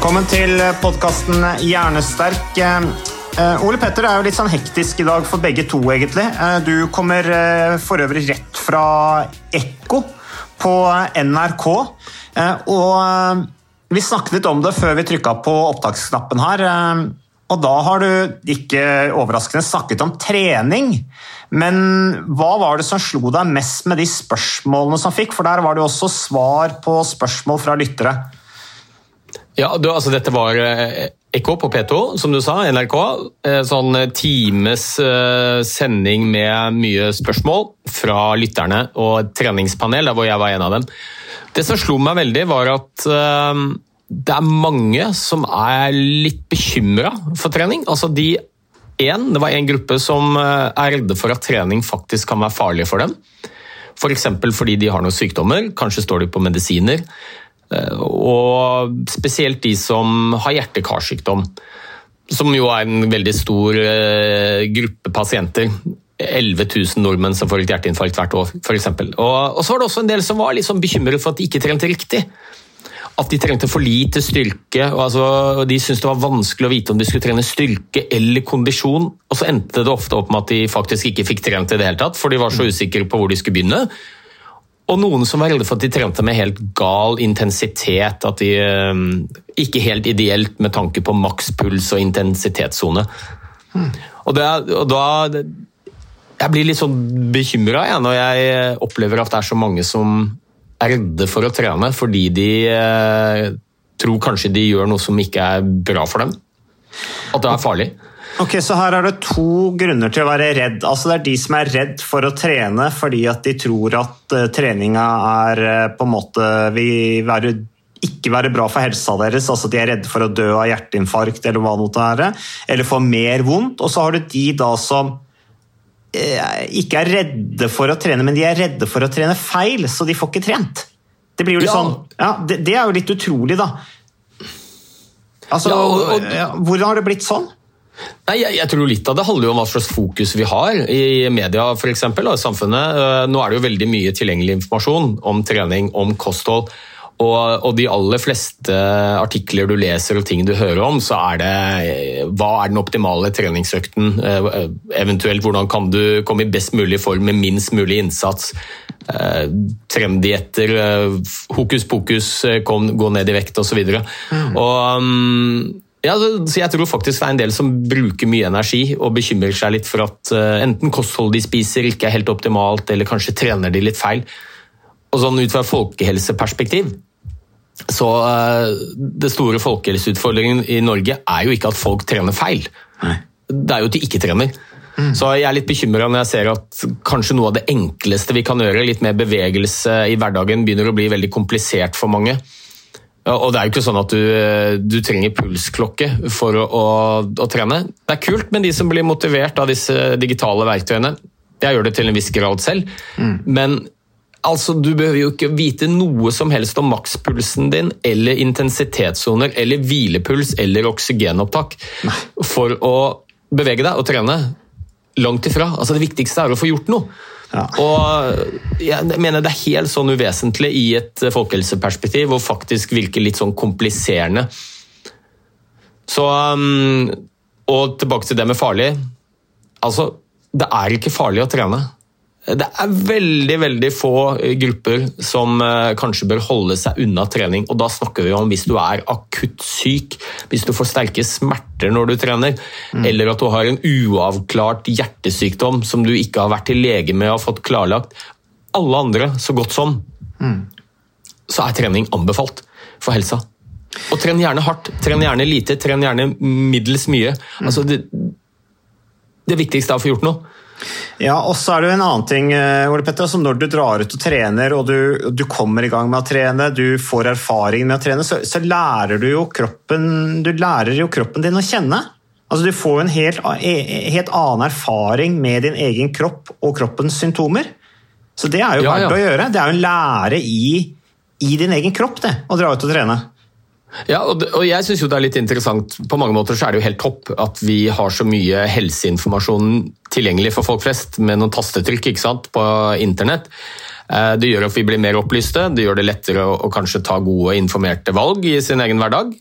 Velkommen til podkasten Hjernesterk. Eh, Ole Petter, det er jo litt sånn hektisk i dag for begge to, egentlig. Eh, Du kommer eh, for øvrig rett fra Ekko på NRK. Eh, Og eh, vi snakket litt om det før vi trykka på opptaksknappen her. eh, Og da har du, ikke overraskende, snakket om trening. Men hva var det som slo deg mest med de spørsmålene som fikk? For der var det jo også svar på spørsmål fra lyttere. Ja, du, altså Dette var eh, Ekko på P2, som du sa, NRK. Eh, Sånn times eh, sending med mye spørsmål fra lytterne og et treningspanel, der hvor jeg var en av dem. Det som slo meg veldig, var at det er mange som er litt bekymra for trening. Altså de en, Det var en gruppe som er redde for at trening faktisk kan være farlig for dem. F.eks. For fordi de har noen sykdommer, kanskje står de på medisiner. Eh, Og spesielt de som har hjerte-karsykdom, som jo er en veldig stor eh, gruppe pasienter. 11 000 nordmenn som får et hjerteinfarkt hvert år, f.eks. Og, og så var det også en del som var sånn bekymret for at de ikke trente riktig. At de trengte for lite styrke. og altså, De syntes det var vanskelig å vite om de skulle trene styrke eller kondisjon. Og så endte det ofte opp med at de faktisk ikke fikk trent i det hele tatt, for de var så usikre på hvor de skulle begynne. Og noen som var redde for at de trente med helt gal intensitet. At de eh, ikke helt ideelt med tanke på makspuls og intensitetssone. Og, det, og da Jeg blir litt sånn bekymra når jeg opplever at det er så mange som er redde for å trene fordi de eh, tror kanskje de gjør noe som ikke er bra for dem. At det er farlig. Ok, Så her er det to grunner til å være redd. Altså Det er de som er redd for å trene fordi at de tror at uh, treninga er eh, på en måte vil være, ikke være bra for helsa deres. altså De er redde for å dø av hjerteinfarkt eller hva det måtte være. Eller få mer vondt. Og så har du de da som eh, ikke er redde for å trene, men de er redde for å trene feil, så de får ikke trent. Det blir jo litt Ja. sånn, ja, det, det er jo litt utrolig, da. Altså, Ja, og- og- Hvordan har det blitt sånn? Nei, jeg, jeg tror Litt av det handler jo om hva slags fokus vi har i media for eksempel, og i samfunnet. Eh, Nå er det jo veldig mye tilgjengelig informasjon om trening, om kosthold. Og, og de aller fleste artikler du leser og ting du hører om, så er det eh, hva er den optimale treningsøkten? Eh, Eventuelt hvordan kan du komme i best mulig form med minst mulig innsats? Trendietter, hokus pokus, kom, gå ned i vekt osv. Og mm, ja, så jeg tror faktisk det er en del som bruker mye energi og bekymrer seg litt for at eh, enten kostholdet de spiser ikke er helt optimalt, eller kanskje trener de litt feil. Og sånn ut fra folkehelseperspektiv, så eh, det store folkehelseutfordringen i Norge er jo ikke at folk trener feil. Det er jo at de ikke trener. Så jeg er litt bekymra når jeg ser at kanskje noe av det enkleste vi kan gjøre, litt mer bevegelse i hverdagen, begynner å bli veldig komplisert for mange. Og det er jo ikke sånn at du, du trenger pulsklokke for å, å, å trene. Det er kult med de som blir motivert av disse digitale verktøyene. Jeg gjør det til en viss grad selv. Men altså, du behøver jo ikke vite noe som helst om makspulsen din, eller intensitetssoner, eller hvilepuls eller oksygenopptak for å bevege deg og trene. Langt ifra. Altså, det viktigste er å få gjort noe. Ja. Og jeg mener det er helt sånn uvesentlig i et folkehelseperspektiv, og faktisk virker litt sånn kompliserende. Så um, Og tilbake til det med farlig. Altså, det er ikke farlig å trene. Det er veldig veldig få grupper som eh, kanskje bør holde seg unna trening. og Da snakker vi om hvis du er akutt syk, hvis du får sterke smerter når du trener, mm. eller at du har en uavklart hjertesykdom som du ikke har vært til lege med og har fått klarlagt. Alle andre, så godt som, mm. så er trening anbefalt for helsa. Og tren gjerne hardt, tren gjerne lite, tren gjerne middels mye. Mm. Altså det, det viktigste er å få gjort noe. Ja, og så er det jo en annen ting, eh, Ole Petter, som når du drar ut og trener og du, du, kommer i gang med å trene, du får erfaring med å trene, så, så lærer du jo kroppen, du lærer jo kroppen din å kjenne. Altså, du får en helt, e, helt, annen erfaring med din egen kropp og kroppens symptomer. Så det er jo ja, verdt ja. å gjøre. Det er jo en lære i, i din egen kropp, det, å dra ut og trene. Ja, og, jeg synes jo det er litt interessant. På mange måter så er det jo helt topp at vi har så mye helseinformasjon tilgjengelig for folk flest med noen tastetrykk ikke sant, på internett. Eh, det gjør at vi blir mer opplyste, det gjør det lettere å, å kanskje ta gode, informerte valg i sin egen hverdag.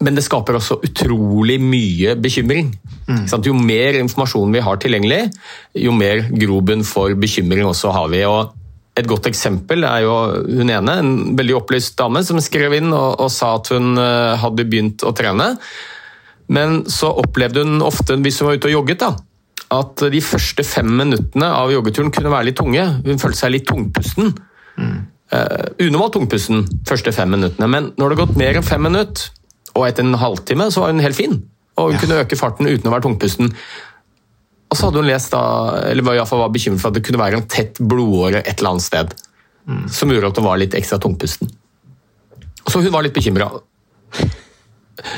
Men det skaper også utrolig mye bekymring. Mm. Jo mer informasjon vi har tilgjengelig, jo mer grobunn for bekymring også har vi. Og et godt eksempel er jo hun ene, en veldig opplyst dame, som skrev inn og, og sa at hun eh, hadde begynt å trene. Men så opplevde hun ofte, hvis hun var ute og jogget, da, at de første fem minuttene av joggeturen kunne være litt tunge. Hun følte seg litt tungpusten. Mm. Uh, unormalt tungpusten første fem minuttene, men når det har gått mer enn fem minutter, og etter en halvtime, så var hun helt fin. Og hun ja. kunne øke farten uten å være tungpusten. Og så hadde hun lest da, eller var, i fall var bekymret for at det kunne være en tett blodåre et eller annet sted. Mm. Som gjorde at hun var litt ekstra tungpusten. Så hun var litt bekymra.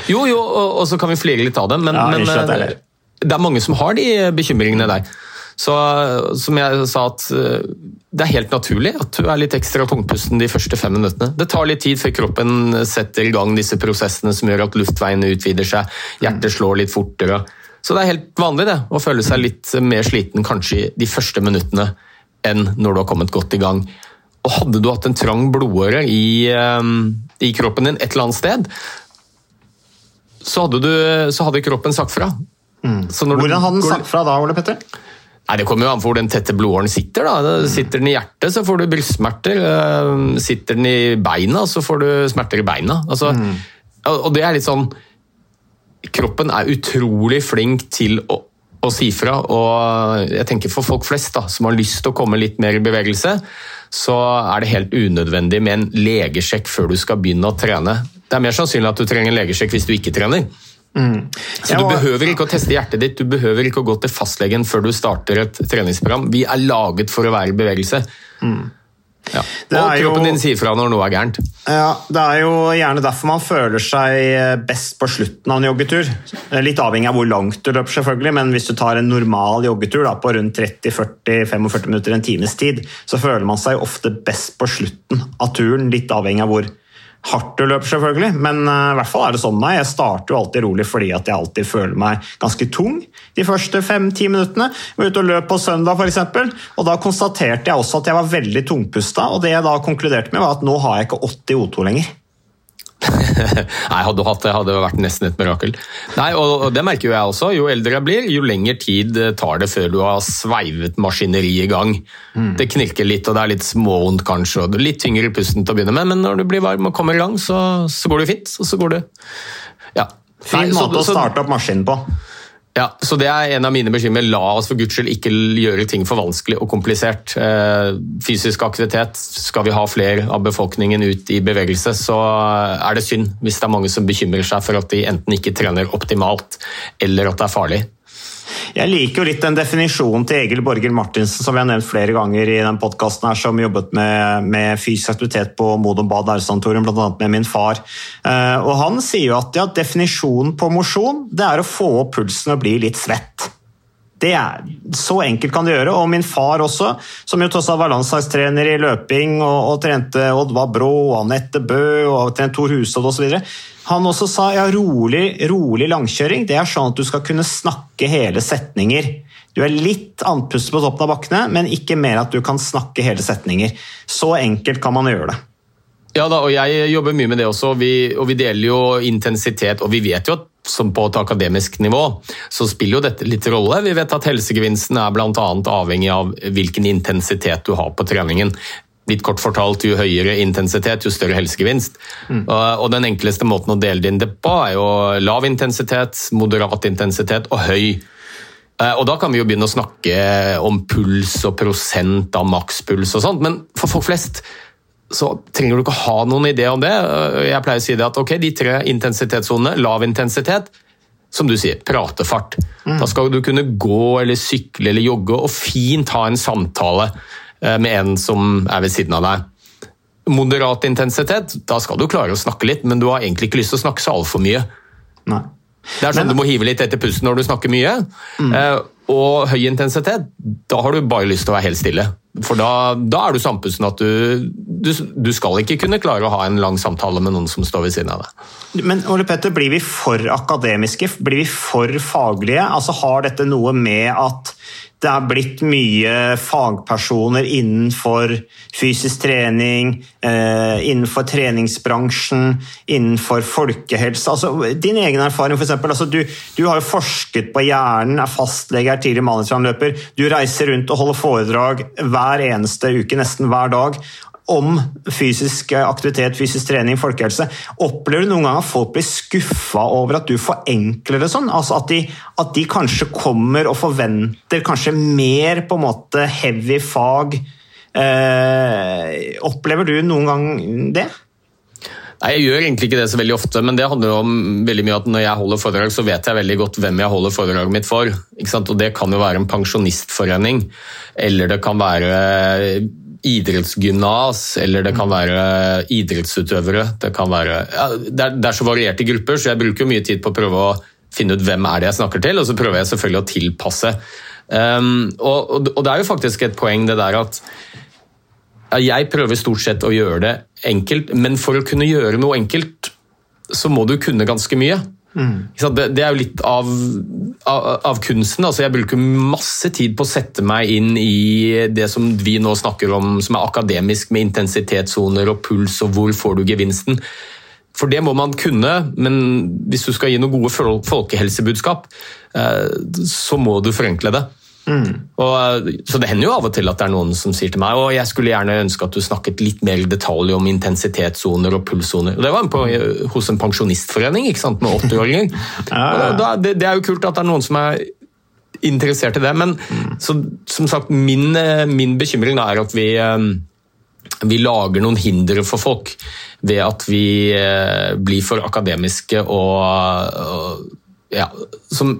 Jo, jo, og, og, så kan vi flire litt av det, men, ja, men det, eh, det er mange som har de bekymringene der. Så som jeg sa, at eh, det er helt naturlig at du er litt ekstra tungpusten de første fem minuttene. Det tar litt tid før kroppen setter i gang disse prosessene som gjør at luftveiene utvider seg, hjertet slår litt fortere. Så det er helt vanlig det, å føle seg litt mer sliten kanskje de første minuttene enn når du har kommet godt i gang. Og hadde du hatt en trang blodåre i, ehm, i kroppen din et eller annet sted, så hadde, du, så hadde kroppen sagt fra. Mm. Hvordan hadde den sagt fra da, Ole Petter? Nei, Det kommer jo an på hvor den tette blodåren sitter. da. Sitter den i hjertet, så får du brystsmerter. Ehm, sitter den i beina, så får du smerter i beina. Altså, mm. Og det er litt sånn kroppen er utrolig flink til å, å, si fra. Og jeg tenker for folk flest da, som har lyst til å komme litt mer i bevegelse, så er det helt unødvendig med en legesjekk før du skal begynne å trene. Det er mer sannsynlig at du trenger en legesjekk hvis du ikke trener. Mm. Så Du behøver ikke å teste hjertet ditt, du behøver ikke å gå til fastlegen før du starter et treningsprogram. Vi er laget for å være i bevegelse. Mm. Ja. Og kroppen jo, din sier fra når noe er gærent. Ja, Det er jo gjerne derfor man føler seg best på slutten av en joggetur. Litt avhengig av hvor langt du løper, selvfølgelig, men hvis du tar en normal joggetur da, på rundt 30-40-45 minutter, en times tid, så føler man seg ofte best på slutten av turen. Litt avhengig av hvor hardt du løper, selvfølgelig, men uh, i hvert fall er det sånn meg. Jeg starter jo alltid rolig fordi at jeg alltid føler meg ganske tung de første fem-ti minuttene. Jeg var ute og løp på søndag, f.eks., og da konstaterte jeg også at jeg var veldig tungpusta. Og det jeg da konkluderte med, var at nå har jeg ikke 80 O2 lenger. Nei, hadde du hatt det, hadde det vært nesten et mirakel. Nei, og Det merker jo jeg også. Jo eldre jeg blir, jo lengre tid tar det før du har sveivet maskineriet i gang. Mm. Det knirker litt, og det er litt småvondt kanskje, og litt tyngre i pusten til å begynne med, men når du blir varm og kommer i gang, så, så går det fint. Og så går det Ja. Fin måte å starte opp maskinen på. Ja, så Det er en av mine bekymringer. La oss for guds skyld ikke gjøre ting for vanskelig og komplisert. Eh, fysisk aktivitet, skal vi ha flere av befolkningen ut i bevegelse, så er det synd hvis det er mange som bekymrer seg for at de enten ikke trener optimalt, eller at det er farlig. Jeg liker jo litt den definisjonen til Egil Borger Martinsen som vi har nevnt flere ganger i den podkasten, som jobbet med, med, fysisk aktivitet på Modum Bad æresanatorium, bl.a. med min far. Uh, og Han sier jo at ja, definisjonen på mosjon det er å få opp pulsen og bli litt svett. Det er, Så enkelt kan det gjøre. Og min far også, som jo tross alt var landslagstrener i løping og, og trente Oddvar Brå og Anette Bø og trent Tor Hushovd osv. Han også sa ja, rolig, rolig langkjøring det er sånn at du skal kunne snakke hele setninger. Du er litt andpustet på toppen av bakkene, men ikke mer at du kan snakke hele setninger. Så enkelt kan man gjøre det. Ja da, og jeg jobber mye med det også. Vi, og vi deler jo intensitet, og vi vet jo at som på et akademisk nivå, så spiller jo dette litt rolle. Vi vet at helsegevinsten er bl.a. avhengig av hvilken intensitet du har på treningen. Litt kort fortalt, Jo høyere intensitet, jo større helsegevinst. Mm. Og Den enkleste måten å dele det inn det på, er jo lav intensitet, moderat intensitet og høy. Eh, og Da kan vi jo begynne å snakke om puls og prosent av makspuls og sånt, men for folk flest så trenger du ikke ha noen idé om det. Jeg pleier å si det at ok, de tre intensitetssonene, lav intensitet, som du sier, pratefart. Mm. Da skal du kunne gå eller sykle eller jogge og fint ha en samtale eh, med en som er ved siden av deg. Moderat intensitet, da skal du klare å snakke litt, men du har egentlig ikke lyst til å snakke så altfor mye. Nei. Det er sånn men, Du må hive litt etter pusten når du snakker mye. Mm. Eh, og høy intensitet, da har du bare lyst til å være helt stille. For da, da er du sampusten at du, du, du, skal ikke kunne klare å ha en lang samtale med noen som står ved siden av deg. Men Ole Petter, blir vi for akademiske? Blir vi for faglige? Altså Har dette noe med at det er blitt mye fagpersoner innenfor fysisk trening, eh, innenfor treningsbransjen, innenfor folkehelse. Altså, din egen erfaring, f.eks. Altså, du, du har jo forsket på hjernen, er fastlege, er tidligere maratonløper. Du reiser rundt og holder foredrag hver eneste uke, nesten hver dag om fysisk aktivitet, fysisk trening, folkehelse. Opplever du noen gang at folk blir skuffa over at du forenkler det sånn? Altså at de, at de, kanskje kommer og forventer kanskje mer på en måte heavy fag. Eh, opplever du noen gang det? Nei, Jeg gjør egentlig ikke det så veldig ofte, men det handler jo om veldig mye at når jeg holder foredrag, så vet jeg veldig godt hvem jeg holder foredraget mitt for. Og Det kan jo være en pensjonistforening, eller det kan være idrettsgymnas, eller det kan være idrettsutøvere. Det, kan være, ja, det, er, det, er, så varierte grupper, så jeg bruker mye tid på å prøve å finne ut hvem er det jeg snakker til, og så prøver jeg selvfølgelig å tilpasse. Um, og, og, det er jo faktisk et poeng det der at jeg prøver stort sett å gjøre det enkelt, men for å kunne gjøre noe enkelt, så må du kunne ganske mye. Mm. Det, er jo litt av, av, av, kunsten. Altså jeg bruker masse tid på å sette meg inn i det som vi nå snakker om, som er akademisk, med intensitetssoner og puls og hvor får du gevinsten. For det må man kunne, men hvis du skal gi noen gode folkehelsebudskap, eh, så må du forenkle det. Mm. Og, eh, så Det hender jo av og til at det er noen som sier til meg og jeg skulle gjerne ønske at du snakket litt mer i detalj om intensitetssoner og pulssoner. Det var på, hos en pensjonistforening ikke sant, med 80-åringer. ja. det, det, er jo kult at det er noen som er interessert i det, men mm. så, som sagt, min, eh, min bekymring er at vi, eh, vi lager noen hindre for folk ved at vi blir for akademiske og, og ja, som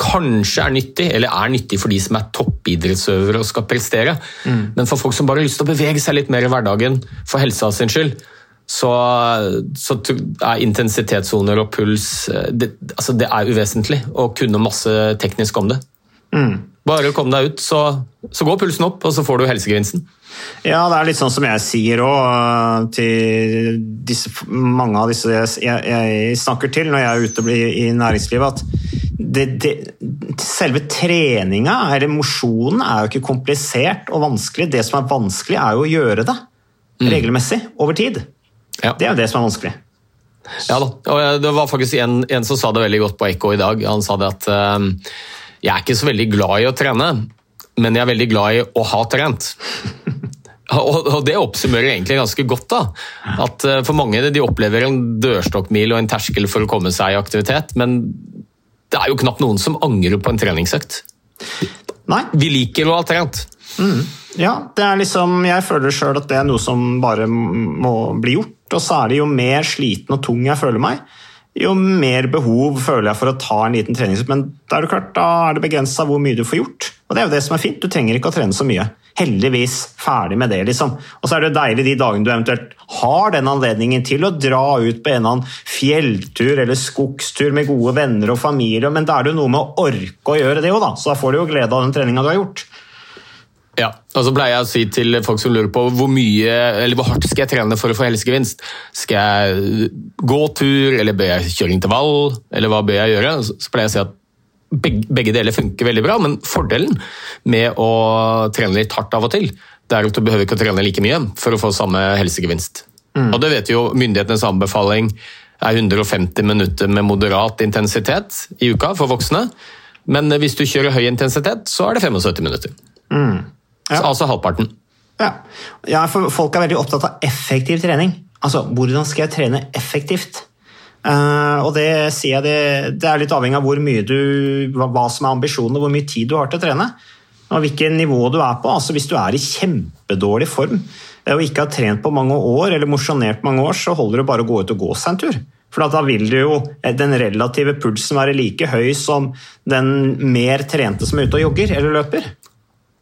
kanskje er nyttig, eller er nyttig for de som er toppidrettsøvere og skal prestere. Mm. Men for folk som bare har lyst til å bevege seg litt mer i hverdagen for helsa sin skyld, så, så er intensitetssoner og puls det, altså det, er uvesentlig å kunne masse teknisk om det. Mm. Bare kom deg ut, så, så, går pulsen opp, og så får du helsegevinsten. Ja, det er litt sånn som jeg sier òg til disse, mange av disse jeg, jeg, snakker til når jeg er ute i næringslivet, at det, det, selve treninga, eller mosjonen, er jo ikke komplisert og vanskelig. Det som er vanskelig, er jo å gjøre det mm. regelmessig over tid. Ja. Det er jo det som er vanskelig. Ja da. og Det var faktisk en, en som sa det veldig godt på Ekko i dag. Han sa det at uh, jeg er ikke så veldig glad i å trene, men jeg er veldig glad i å ha trent. Og Det oppsummerer egentlig ganske godt. da, at uh, For mange de opplever en dørstokkmil og en terskel for å komme seg i aktivitet, men det er jo knapt noen som angrer på en treningsøkt. Nei. Vi liker å ha trent. Mm. Ja, det er liksom, jeg føler sjøl at det er noe som bare må bli gjort. Og det jo mer sliten og tung jeg føler meg, jo mer behov føler jeg for å ta en liten treningsøkt. Men da er det klart, da er det begrensa hvor mye du får gjort. Og det er jo det som er fint. Du trenger ikke å trene så mye. Heldigvis ferdig med det, liksom. Og så er det deilig de dagene du eventuelt har den anledningen til å dra ut på en eller annen fjelltur eller skogstur med gode venner og familie, men da er det jo noe med å orke å gjøre det òg, da. Så da får du jo glede av den treninga du har gjort. Ja, og så pleier jeg å si til folk som lurer på hvor mye, eller hvor hardt skal jeg trene for å få helsegevinst. Skal jeg gå tur, eller bør jeg kjøre intervall, eller hva bør jeg gjøre? Så pleier jeg å si at begge deler funker veldig bra, men fordelen med å trene litt hardt av og til, det er at du behøver ikke å trene like mye for å få samme helsegevinst. Mm. Og det vet jo myndighetenes anbefaling er 150 minutter med moderat intensitet i uka for voksne. Men hvis du kjører høy intensitet, så er det 75 minutter. Mm. Ja. Så, altså halvparten. Ja. ja, for folk er veldig opptatt av effektiv trening. Altså, hvordan skal jeg trene effektivt? Uh, og det sier jeg, det, det, er litt avhengig av hvor mye du, hva, hva som er ambisjonen og hvor mye tid du har til å trene. Og hvilket nivå du er på. Altså, hvis du er i kjempedårlig form eh, og ikke har trent på mange år eller mosjonert mange år, så holder det bare å gå ut og gå seg en tur. For da vil du jo eh, den relative pulsen være like høy som den mer trente som er ute og jogger eller løper.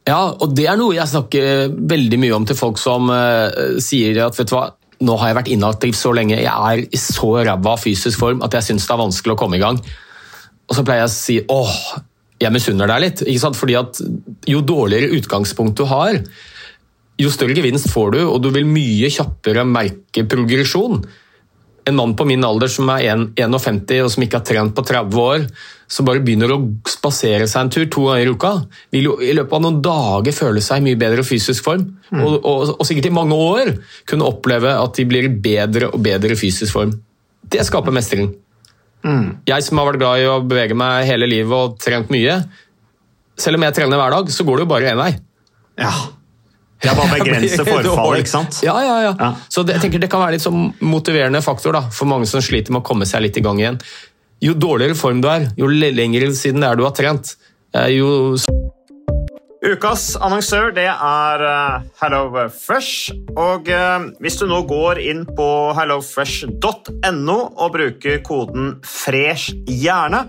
Ja, og det er noe jeg snakker veldig mye om til folk som uh, sier at vet du hva, nå har jeg vært inaktiv så lenge, jeg er i så ræva fysisk form at jeg syns det er vanskelig å komme i gang. Og så pleier jeg å si åh, jeg misunner deg litt. ikke sant? Fordi at jo dårligere utgangspunkt du har, jo større gevinst får du, og du vil mye kjappere merke progresjon en mann på min alder som er 51 og som ikke har trent på 30 år, som bare begynner å spasere seg en tur to ganger i uka, vil jo i løpet av noen dager føle seg i mye bedre fysisk form. Mm. Og, og, og, sikkert i mange år kunne oppleve at de blir i bedre og bedre fysisk form. Det skaper mestring. Mm. Jeg som har vært glad i å bevege meg hele livet og trent mye, selv om jeg trener hver dag, så går det jo bare én vei. Ja, det er bare begrense forfallet, ikke sant? Ja, ja, ja. ja. Så det, jeg tenker det kan være litt sånn motiverende faktor da, for mange som sliter med å komme seg litt i gang igjen. Jo dårligere form du er, jo lengre siden det er du har trent, eh, jo Ukas annonsør det er uh, HelloFresh. Og uh, hvis du nå går inn på hellofresh.no og bruker koden 'fresh hjerne',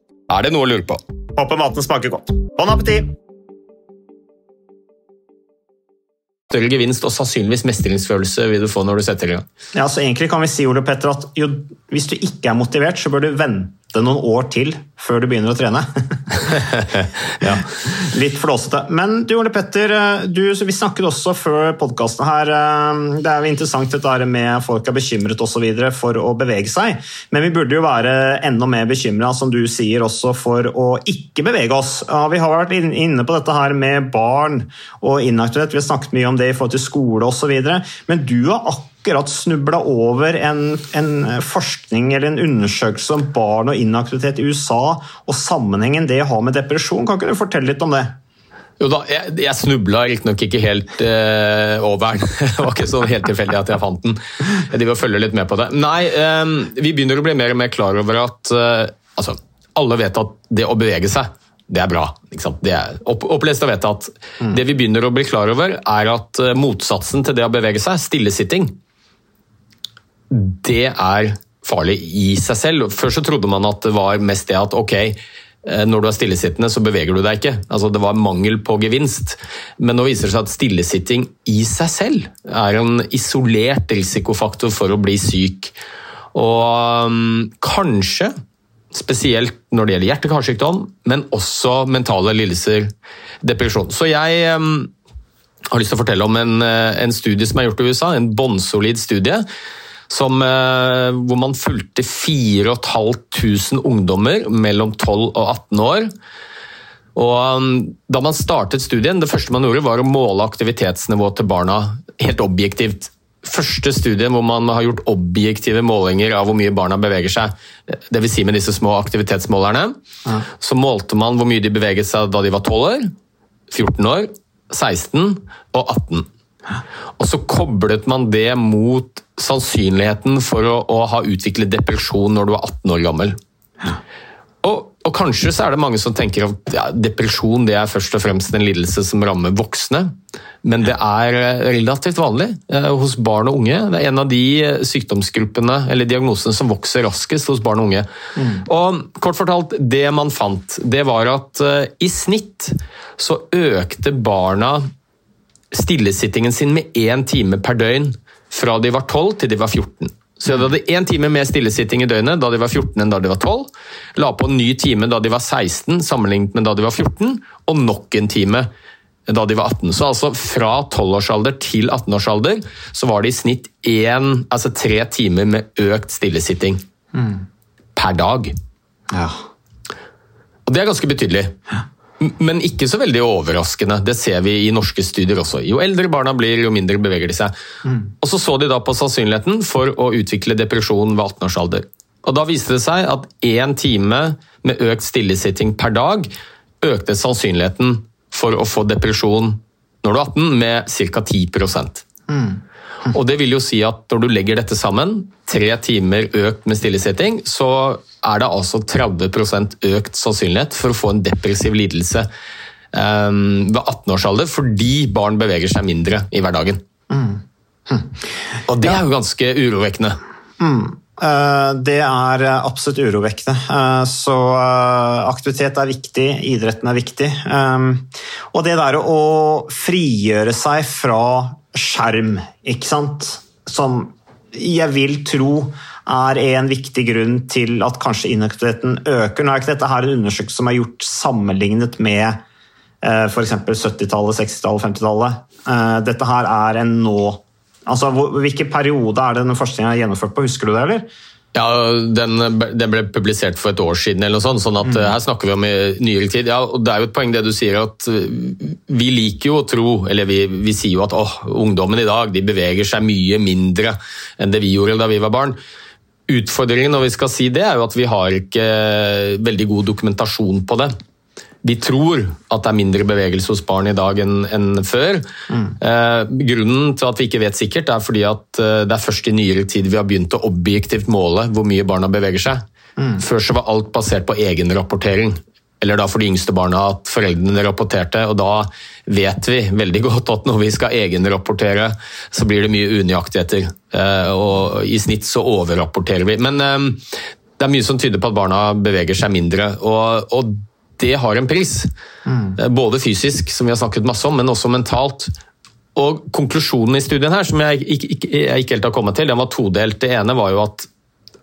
Er det noe å lure på? Håper maten smaker godt. Bon appétit! større gevinst og sannsynligvis mestringsfølelse vil du få når du setter i gang. Ja, så egentlig kan vi si Ole Petter, at jo, hvis du ikke er motivert, så bør du vente noen år til før du begynner å trene. Ja. Litt flåsete. Men du Ole Petter, du, så vi snakket også før podkasten her eh, Det er jo interessant dette med folk er bekymret og så videre for å bevege seg. Men vi burde jo være enda mer bekymra, som du sier, også for å ikke bevege oss. Vi har vært inne på dette her med barn og inaktivitet. Vi har snakket mye om det i forhold til skole osv. Men du har akkurat snubla over en, en forskning eller en undersøkelse om barn og inaktivitet i USA, og sammenhengen det har med depresjon. Kan ikke du fortelle litt om det? Jo da, Jeg, jeg snubla riktignok ikke helt eh, over den. Det var ikke så helt tilfeldig at jeg fant den. Jeg driver og følger litt med på det. Nei, eh, vi begynner å bli mer og mer klar over at eh, altså, alle vet at det å bevege seg, det er bra. Det er opp, opplest og vedtatt. Det vi begynner å bli klar over, er at eh, motsatsen til det å bevege seg, stillesitting, det er farlig i seg selv. Før så trodde man at det var mest det at ok, eh, når du er stillesittende, så beveger du deg ikke. Altså, det var mangel på gevinst. Men nå viser det seg at stillesitting i seg selv er en isolert risikofaktor for å bli syk. Og um, kanskje, spesielt når det gjelder hjerte-karsykdom, men også mentale lidelser, depresjon. Så jeg um, har lyst til å fortelle om en, eh, en studie som er gjort i USA, en bånnsolid studie. Som, eh, hvor man fulgte 4500 ungdommer mellom 12 og 18 år. Og um, Da man startet studien, det første man gjorde var å måle aktivitetsnivået til barna helt objektivt. Første studie hvor man har gjort objektive målinger av hvor mye barna beveger seg. Dvs. Si med disse små aktivitetsmålerne. Så målte man hvor mye de beveget seg da de var 12 år, 14 år, 16 og 18. Og så koblet man det mot sannsynligheten for å, å ha utviklet depresjon når du er 18 år gammel. Og, og kanskje så er det mange som tenker at ja, depresjon det er først og fremst en lidelse som rammer voksne, men det er eh, relativt vanlig eh, hos barn og unge. Det er en av de eh, sykdomsgruppene eller diagnosene som vokser raskest hos barn og unge. Og kort fortalt, det man fant, det var at eh, i snitt så økte barna stillesittingen sin med én time per døgn fra de var 12 til de var 14. Så de hadde én time mer stillesitting i døgnet da de var 14 enn da de var 12. La på en ny time da de var 16 sammenlignet med da de var 14, og nok en time da de var 18. Så altså fra 12-årsalder til 18-årsalder så var det i snitt én, altså tre timer med økt stillesitting per dag. Ja. Og det er ganske betydelig. M- Men ikke så veldig overraskende. Det ser vi i norske studier også. Jo eldre barna blir, jo mindre beveger de seg. Og Så så de da på sannsynligheten for å utvikle depresjon ved 18 års alder. Og Da viste det seg at én time med økt stillesitting per dag økte sannsynligheten for å få depresjon når du er 18 med ca. 10 og det vil jo si at når du legger dette sammen, tre timer økt med stillesitting, så er det altså 30% økt sannsynlighet for å få en depressiv lidelse um, ved 18 års alder, fordi barn beveger seg mindre i hverdagen. Og det er jo ganske urovekkende. Mm. Det er eh, absolutt urovekkende. Eh, Så eh, aktivitet er viktig, idretten er viktig. Um, Og det der å frigjøre seg fra skjerm, ikke sant, som jeg vil tro er en viktig grunn til at kanskje inaktiviteten øker. Nå er ikke dette her en undersøkelse som er gjort sammenlignet med eh, f.eks. 70-tallet, 60-tallet, 50-tallet. Eh, Dette her er en nå Altså, Hvilken periode er det denne forskningen er gjennomført på, husker du det, eller? Ja, den, den ble publisert for et år siden, eller noe sånt, sånn at mm. her snakker vi om i nyere tid. Ja, og Det er jo et poeng det du sier, at eh, vi liker jo å tro, eller vi, vi sier jo at åh, ungdommen i dag de beveger seg mye mindre enn det vi gjorde da vi var barn. Utfordringen når vi skal si det, er jo at vi har ikke veldig god dokumentasjon på det. Vi tror at det er mindre bevegelse hos barn i dag enn enn før. Eh, grunnen til at vi ikke vet sikkert, er fordi at eh, det er først i nyere tid vi har begynt å objektivt måle hvor mye barna beveger seg. Før så var alt basert på egenrapportering. Eller da for de yngste barna at foreldrene rapporterte, og da vet vi veldig godt at når vi skal egenrapportere, så blir det mye unøyaktigheter. Eh, og i snitt så overrapporterer vi. Men eh, det er mye som tyder på at barna beveger seg mindre. og, og det har en pris. Mm. Både fysisk, som vi har snakket masse om, men også mentalt. Og Konklusjonen i studien her, som jeg ikke, ikke, jeg ikke helt har kommet til, den var todelt. Det ene var jo at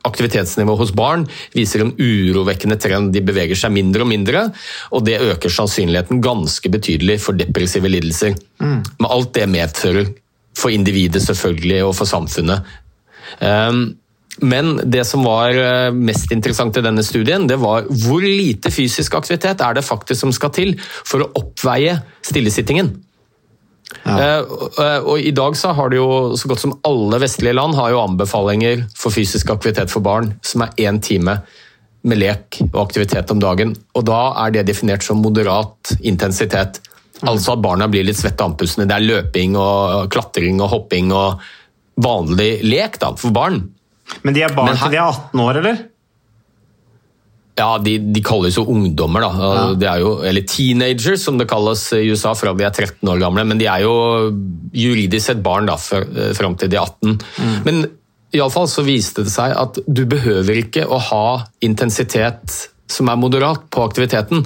aktivitetsnivået hos barn viser en urovekkende trend. De beveger seg mindre og mindre, og det øker sannsynligheten ganske betydelig for depressive lidelser. Mm. Med alt det medfører for individet selvfølgelig, og for samfunnet. Um, men det som var eh, mest interessant i denne studien, det var hvor lite fysisk aktivitet er det faktisk som skal til for å oppveie stillesittingen. Ja. Uh, og I dag så har det jo så godt som alle vestlige land har jo anbefalinger for fysisk aktivitet for barn, som er én time med lek og aktivitet om dagen. Og Da er det definert som moderat intensitet. Mm. Altså at barna blir litt svette og andpustne. Det er løping og klatring og hopping og vanlig lek da, for barn. Men de er barn til de er 18 år, eller? Ja, de, de kalles jo ungdommer, da. Ja. De jo, eller teenagers, som det kalles i USA, fra de er 13 år gamle. Men de er jo juridisk sett barn da, fram til de er 18. Mm. Men iallfall så viste det seg at du behøver ikke å ha intensitet som er moderat på aktiviteten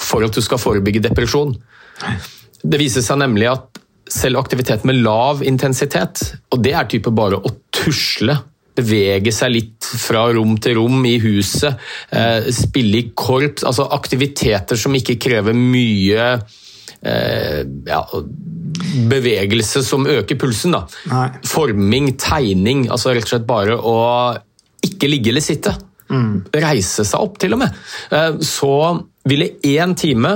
for at du skal forebygge depresjon. Det viser seg nemlig at selv aktivitet med lav intensitet, og det er type bare å tusle bevege seg litt fra rom til rom i huset, eh, spille i korps, altså aktiviteter som ikke krever mye eh, ja, bevegelse som øker pulsen. Da. Forming, tegning, altså rett og slett bare å ikke ligge eller sitte. Mm. Reise seg opp, til og med. Eh, så ville én time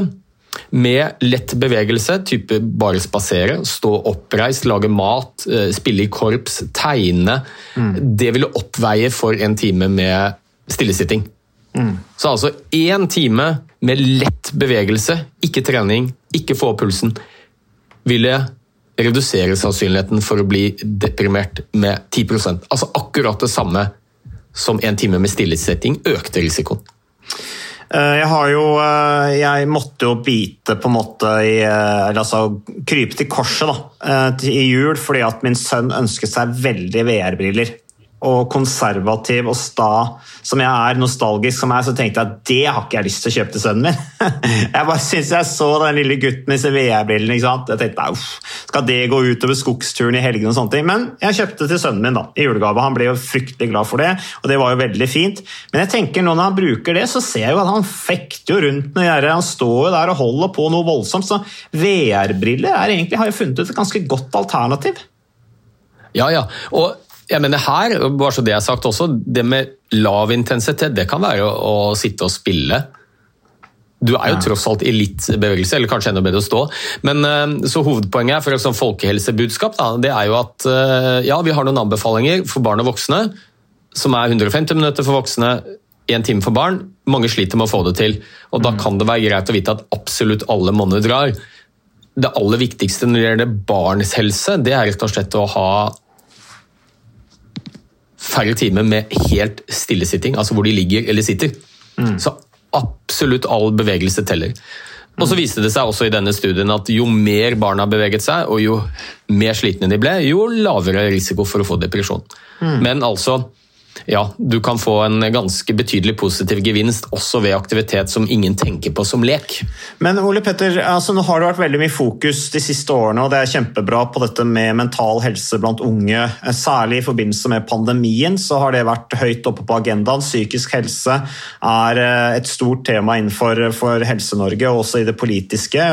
med lett bevegelse, type bare spasere, stå oppreist, lage mat, eh, spille i korps, tegne. Mm. Det ville oppveie for en time med stillesitting. Mm. Så altså én time med lett bevegelse, ikke trening, ikke få opp pulsen, ville redusere sannsynligheten for å bli deprimert med 10% Altså akkurat det samme som en time med stillesitting økte risikoen. Eh, jeg har jo eh, Jeg måtte jo bite på en måte i Eller Altså krype til korset da, i jul fordi at min sønn ønsket seg veldig VR-briller og konservativ og sta som jeg er, nostalgisk som jeg er, så tenkte jeg at det har ikke jeg lyst til å kjøpe til sønnen min. jeg bare synes jeg så den lille gutten med disse VR-brillene. Jeg tenkte uff, skal det gå utover skogsturen i helgene og sånne ting? Men jeg kjøpte til sønnen min da, i julegave. Han ble jo fryktelig glad for det, og det var jo veldig fint. Men jeg tenker nå når han bruker det, så ser jeg jo at han fekter jo rundt noe gjerdet. Han står jo der og holder på noe voldsomt. Så VR-briller har jeg funnet ut et ganske godt alternativ. Ja, ja. Og jeg mener her, bare så det er sagt også, det med lav intensitet, det kan være å, å sitte og spille. Du er jo ja. tross alt i litt bevegelse, eller kanskje enda bedre å stå. Men eh, så Hovedpoenget for et folkehelsebudskap da, det er jo at eh, ja, vi har noen anbefalinger for barn og voksne, som er 150 minutter for voksne, én time for barn. Mange sliter med å få det til. og Da mm. kan det være greit å vite at absolutt alle monner drar. Det aller viktigste når det gjelder barns helse, det er rett og slett å ha færre timer med helt stillesitting, altså hvor de ligger eller sitter. Mm. Så absolutt all bevegelse teller. Og så viste det seg også i denne studien at jo mer barna beveget seg, og jo mer slitne de ble, jo lavere risiko for å få depresjon. Mm. Men altså ja, du kan få en ganske betydelig positiv gevinst også ved aktivitet som ingen tenker på som lek. Men Ole Petter, altså, nå har det vært veldig mye fokus de siste årene, og det er kjempebra på dette med mental helse blant unge. Særlig i forbindelse med pandemien så har det vært høyt oppe på agendaen. Psykisk helse er eh, et stort tema innenfor Helse-Norge, og også i det politiske.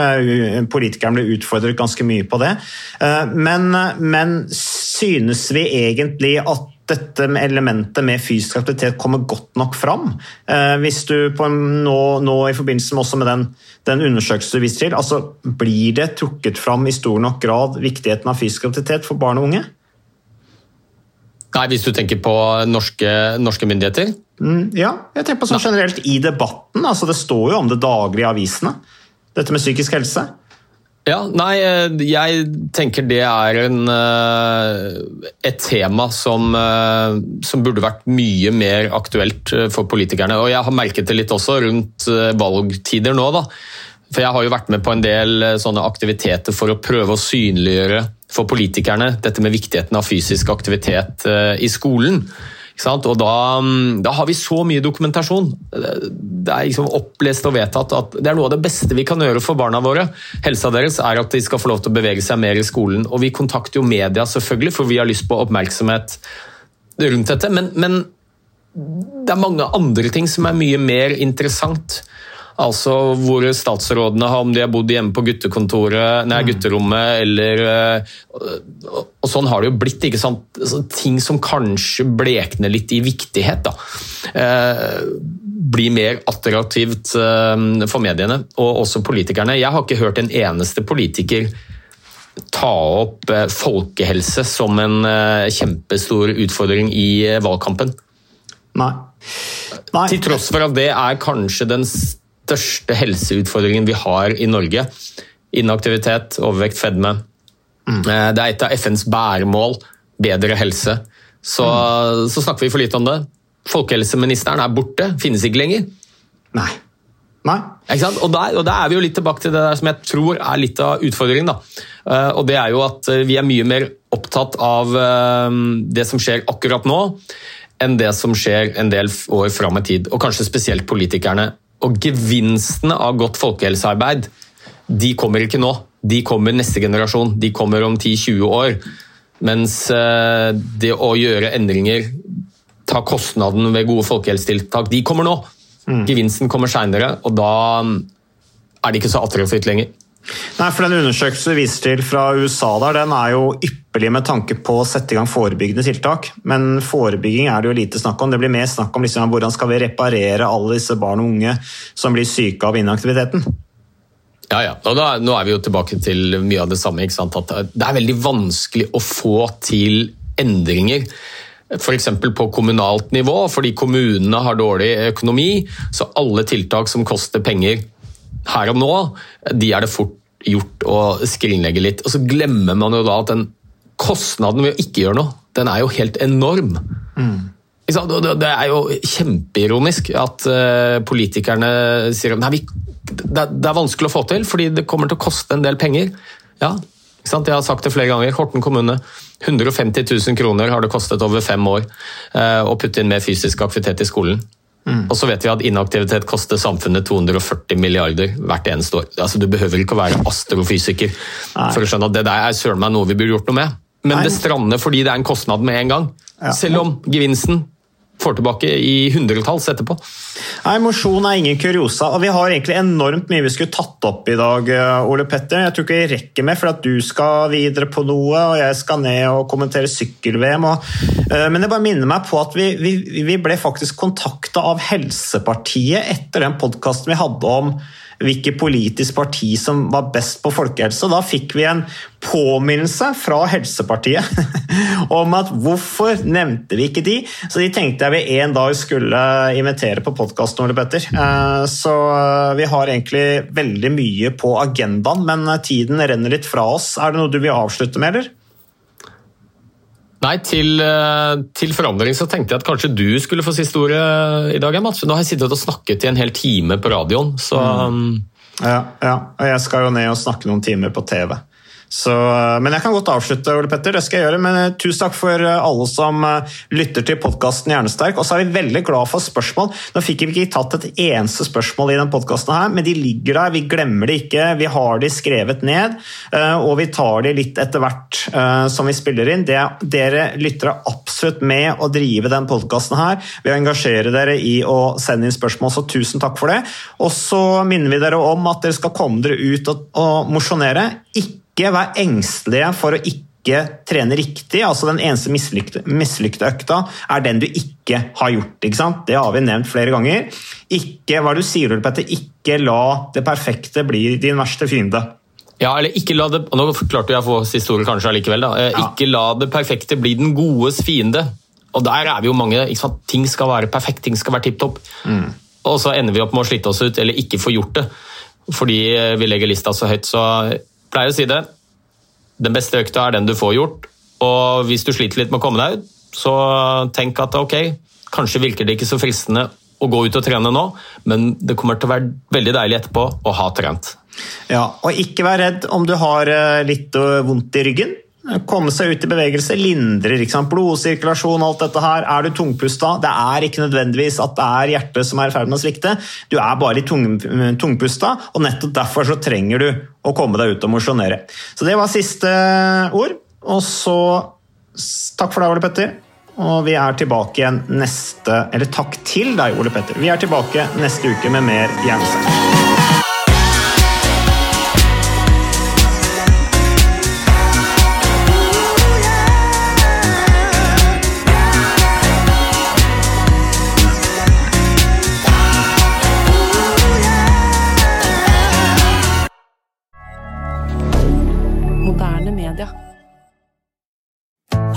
Politikerne blir utfordret ganske mye på det. Eh, men, men synes vi egentlig at dette elementet med fysisk aktivitet kommer godt nok fram. Eh, hvis du nå, nå, i forbindelse med, med den, den undersøkelsen du viser til, altså blir det trukket fram i stor nok grad viktigheten av fysisk aktivitet for barn og unge? Nei, Hvis du tenker på norske, norske myndigheter? Mm, ja, jeg tenker på sånn generelt i debatten. altså Det står jo om det daglige i avisene, dette med psykisk helse. Ja, nei, eh, jeg tenker det er en, eh, et tema som, eh, som, burde vært mye mer aktuelt for politikerne. Og jeg har merket det litt også rundt valgtider nå, da. For jeg har jo vært med på en del sånne aktiviteter for å prøve å synliggjøre for politikerne dette med viktigheten av fysisk aktivitet i skolen. Og da, mm, da, har vi så mye dokumentasjon. Det er liksom opplest og vedtatt at det er noe av det beste vi kan gjøre for barna våre. Helsa deres er at de skal få lov til å bevege seg mer i skolen. Og vi kontakter jo media, selvfølgelig, for vi har lyst på oppmerksomhet rundt dette. Men, men det er mange andre ting som er mye mer interessant. Altså hvor statsrådene har, om de har bodd hjemme på guttekontoret, nei, mm. gutterommet eller eh, Og sånn har det jo blitt. ikke sant? Så ting som kanskje blekner litt i viktighet. da. Eh, blir mer attraktivt eh, for mediene, og også politikerne. Jeg har ikke hørt en eneste politiker ta opp eh, folkehelse som en kjempestor utfordring i valgkampen. Nei. Nei. Til tross for at det er kanskje den største helseutfordringen vi har i Norge. Inaktivitet, overvekt, fedme. Mm. Det er et av FNs bæremål, bedre helse. Så, mm. så snakker vi for lite om det. Folkehelseministeren er borte, finnes ikke lenger. Nei. Nei. Og der, og der, er vi jo litt tilbake til det der som jeg tror er litt av utfordringen. da. Uh, og det er jo at vi er mye mer opptatt av det som skjer akkurat nå, enn det som skjer en del år fram i tid. Og kanskje spesielt politikerne. Og gevinstene av godt folkehelsearbeid de kommer ikke nå. De kommer neste generasjon. De kommer om 10-20 år. Mens uh, det å gjøre endringer, ta kostnaden ved gode folkehelsetiltak, de kommer nå. Mm. Gevinsten kommer seinere, og da er det ikke så attraktivt lenger. Nei, for Den undersøkelsen du viser til fra USA, der, den er jo ypperlig med tanke på å sette i gang forebyggende tiltak. Men forebygging er det jo lite snakk om. Det blir mer snakk om liksom, hvordan skal vi reparere alle disse barn og unge som blir syke av inaktiviteten. Ja, ja. Og da, nå er vi jo tilbake til mye av det samme. At det er veldig vanskelig å få til endringer f.eks. på kommunalt nivå, fordi kommunene har dårlig økonomi. Så alle tiltak som koster penger her og nå, de er det fort gjort å skrinlegge litt. Og så glemmer man jo da at den kostnaden ved å ikke gjøre noe, den er jo helt enorm. Mm. Det er jo kjempeironisk at eh, politikerne sier at det er vanskelig å få til fordi det kommer til å koste en del penger. Ja, jeg har sagt det flere ganger. Horten kommune 150 000 kroner har det kostet over fem år eh, å putte inn mer fysisk aktivitet i skolen. Mm. Og så vet vi at inaktivitet koster samfunnet 240 milliarder hvert eneste år. Altså, du behøver ikke å være astrofysiker Nei. for å skjønne at det der er søren meg noe vi burde gjort noe med. Men Nei. det strander fordi det er en kostnad med en gang. Ja. Selv om gevinsten får tilbake i hundretalls etterpå. Nei, Mosjon er ingen kuriosa, og vi har egentlig enormt mye vi skulle tatt opp i dag, eh, Ole Petter. Jeg tror ikke vi rekker med, for at du skal videre på noe, og jeg skal ned og kommentere sykkel-VM. Uh, men det bare minner meg på at vi, vi, vi ble faktisk kontakta av Helsepartiet etter den podkasten vi hadde om hvilket politisk parti som var best på folkehelse. Da fikk vi en påminnelse fra Helsepartiet om at hvorfor nevnte vi ikke de? Så de tenkte jeg vi en dag skulle invitere på podkasten, Ole Petter. Eh, så eh, vi har egentlig veldig mye på agendaen, men tiden renner litt fra oss. Er det noe du vil avslutte med, eller? Nei, til, eh, til, forandring så tenkte jeg at kanskje du skulle få siste ordet i dag, Mats. Nå har jeg sittet og snakket i en hel time på radioen, så mm. Um, ja, ja, og jeg skal jo ned og snakke noen timer på TV. Så, eh, men jeg kan godt avslutte, Ole Petter. det skal jeg gjøre, men eh, Tusen takk for eh, alle som lytter til podkasten Hjernesterk. Og så er vi veldig glad for spørsmål. Nå fikk vi ikke tatt et eneste spørsmål i denne podkasten, men de ligger der. Vi glemmer det ikke. Vi har de skrevet ned, og vi tar de litt etter hvert som vi spiller inn. Det, dere lytter absolutt med å drive den podkasten her ved å engasjere dere i å sende inn spørsmål, så tusen takk for det. Og så minner vi dere om at dere skal komme dere ut og, og mosjonere. Ikke ikke vær engstelige for å ikke trene riktig. altså Den eneste mislykte økta er den du ikke har gjort. ikke sant? Det har vi nevnt flere ganger. Ikke hva du sier, Petter, ikke la det perfekte bli din verste fiende. Ja, eller ikke la det, Nå klarte jeg å få siste ordet kanskje allikevel. da. Eh, ja. Ikke la det perfekte bli den godes fiende. Og der er vi jo mange. ikke sant? Ting skal være perfekt, ting skal være tipp topp. Mm. Og så ender vi opp med å slite oss ut eller ikke få gjort det. Fordi vi legger lista så høyt. Så pleier å si det. Den beste økta er den du får gjort. Og hvis du sliter litt med å komme deg ut, så tenk at ok, kanskje virker det ikke så fristende å gå ut og trene nå, men det kommer til å være veldig deilig etterpå å ha trent. Ja, og ikke vær redd om du har eh, litt eh, vondt i ryggen. Komme seg ut i bevegelse lindrer blodsirkulasjon alt dette her. Er du tungpusta, det er ikke nødvendigvis at det er hjertet som er i ferd med å svikte. Du er bare litt tung, tungpusta, og nettopp derfor så trenger du å komme deg ut og mosjonere. Så det var siste ord. Og så takk for deg, Ole Petter. Og vi er tilbake igjen neste Eller takk til deg, Ole Petter. Vi er tilbake neste uke med mer Hjernesterk.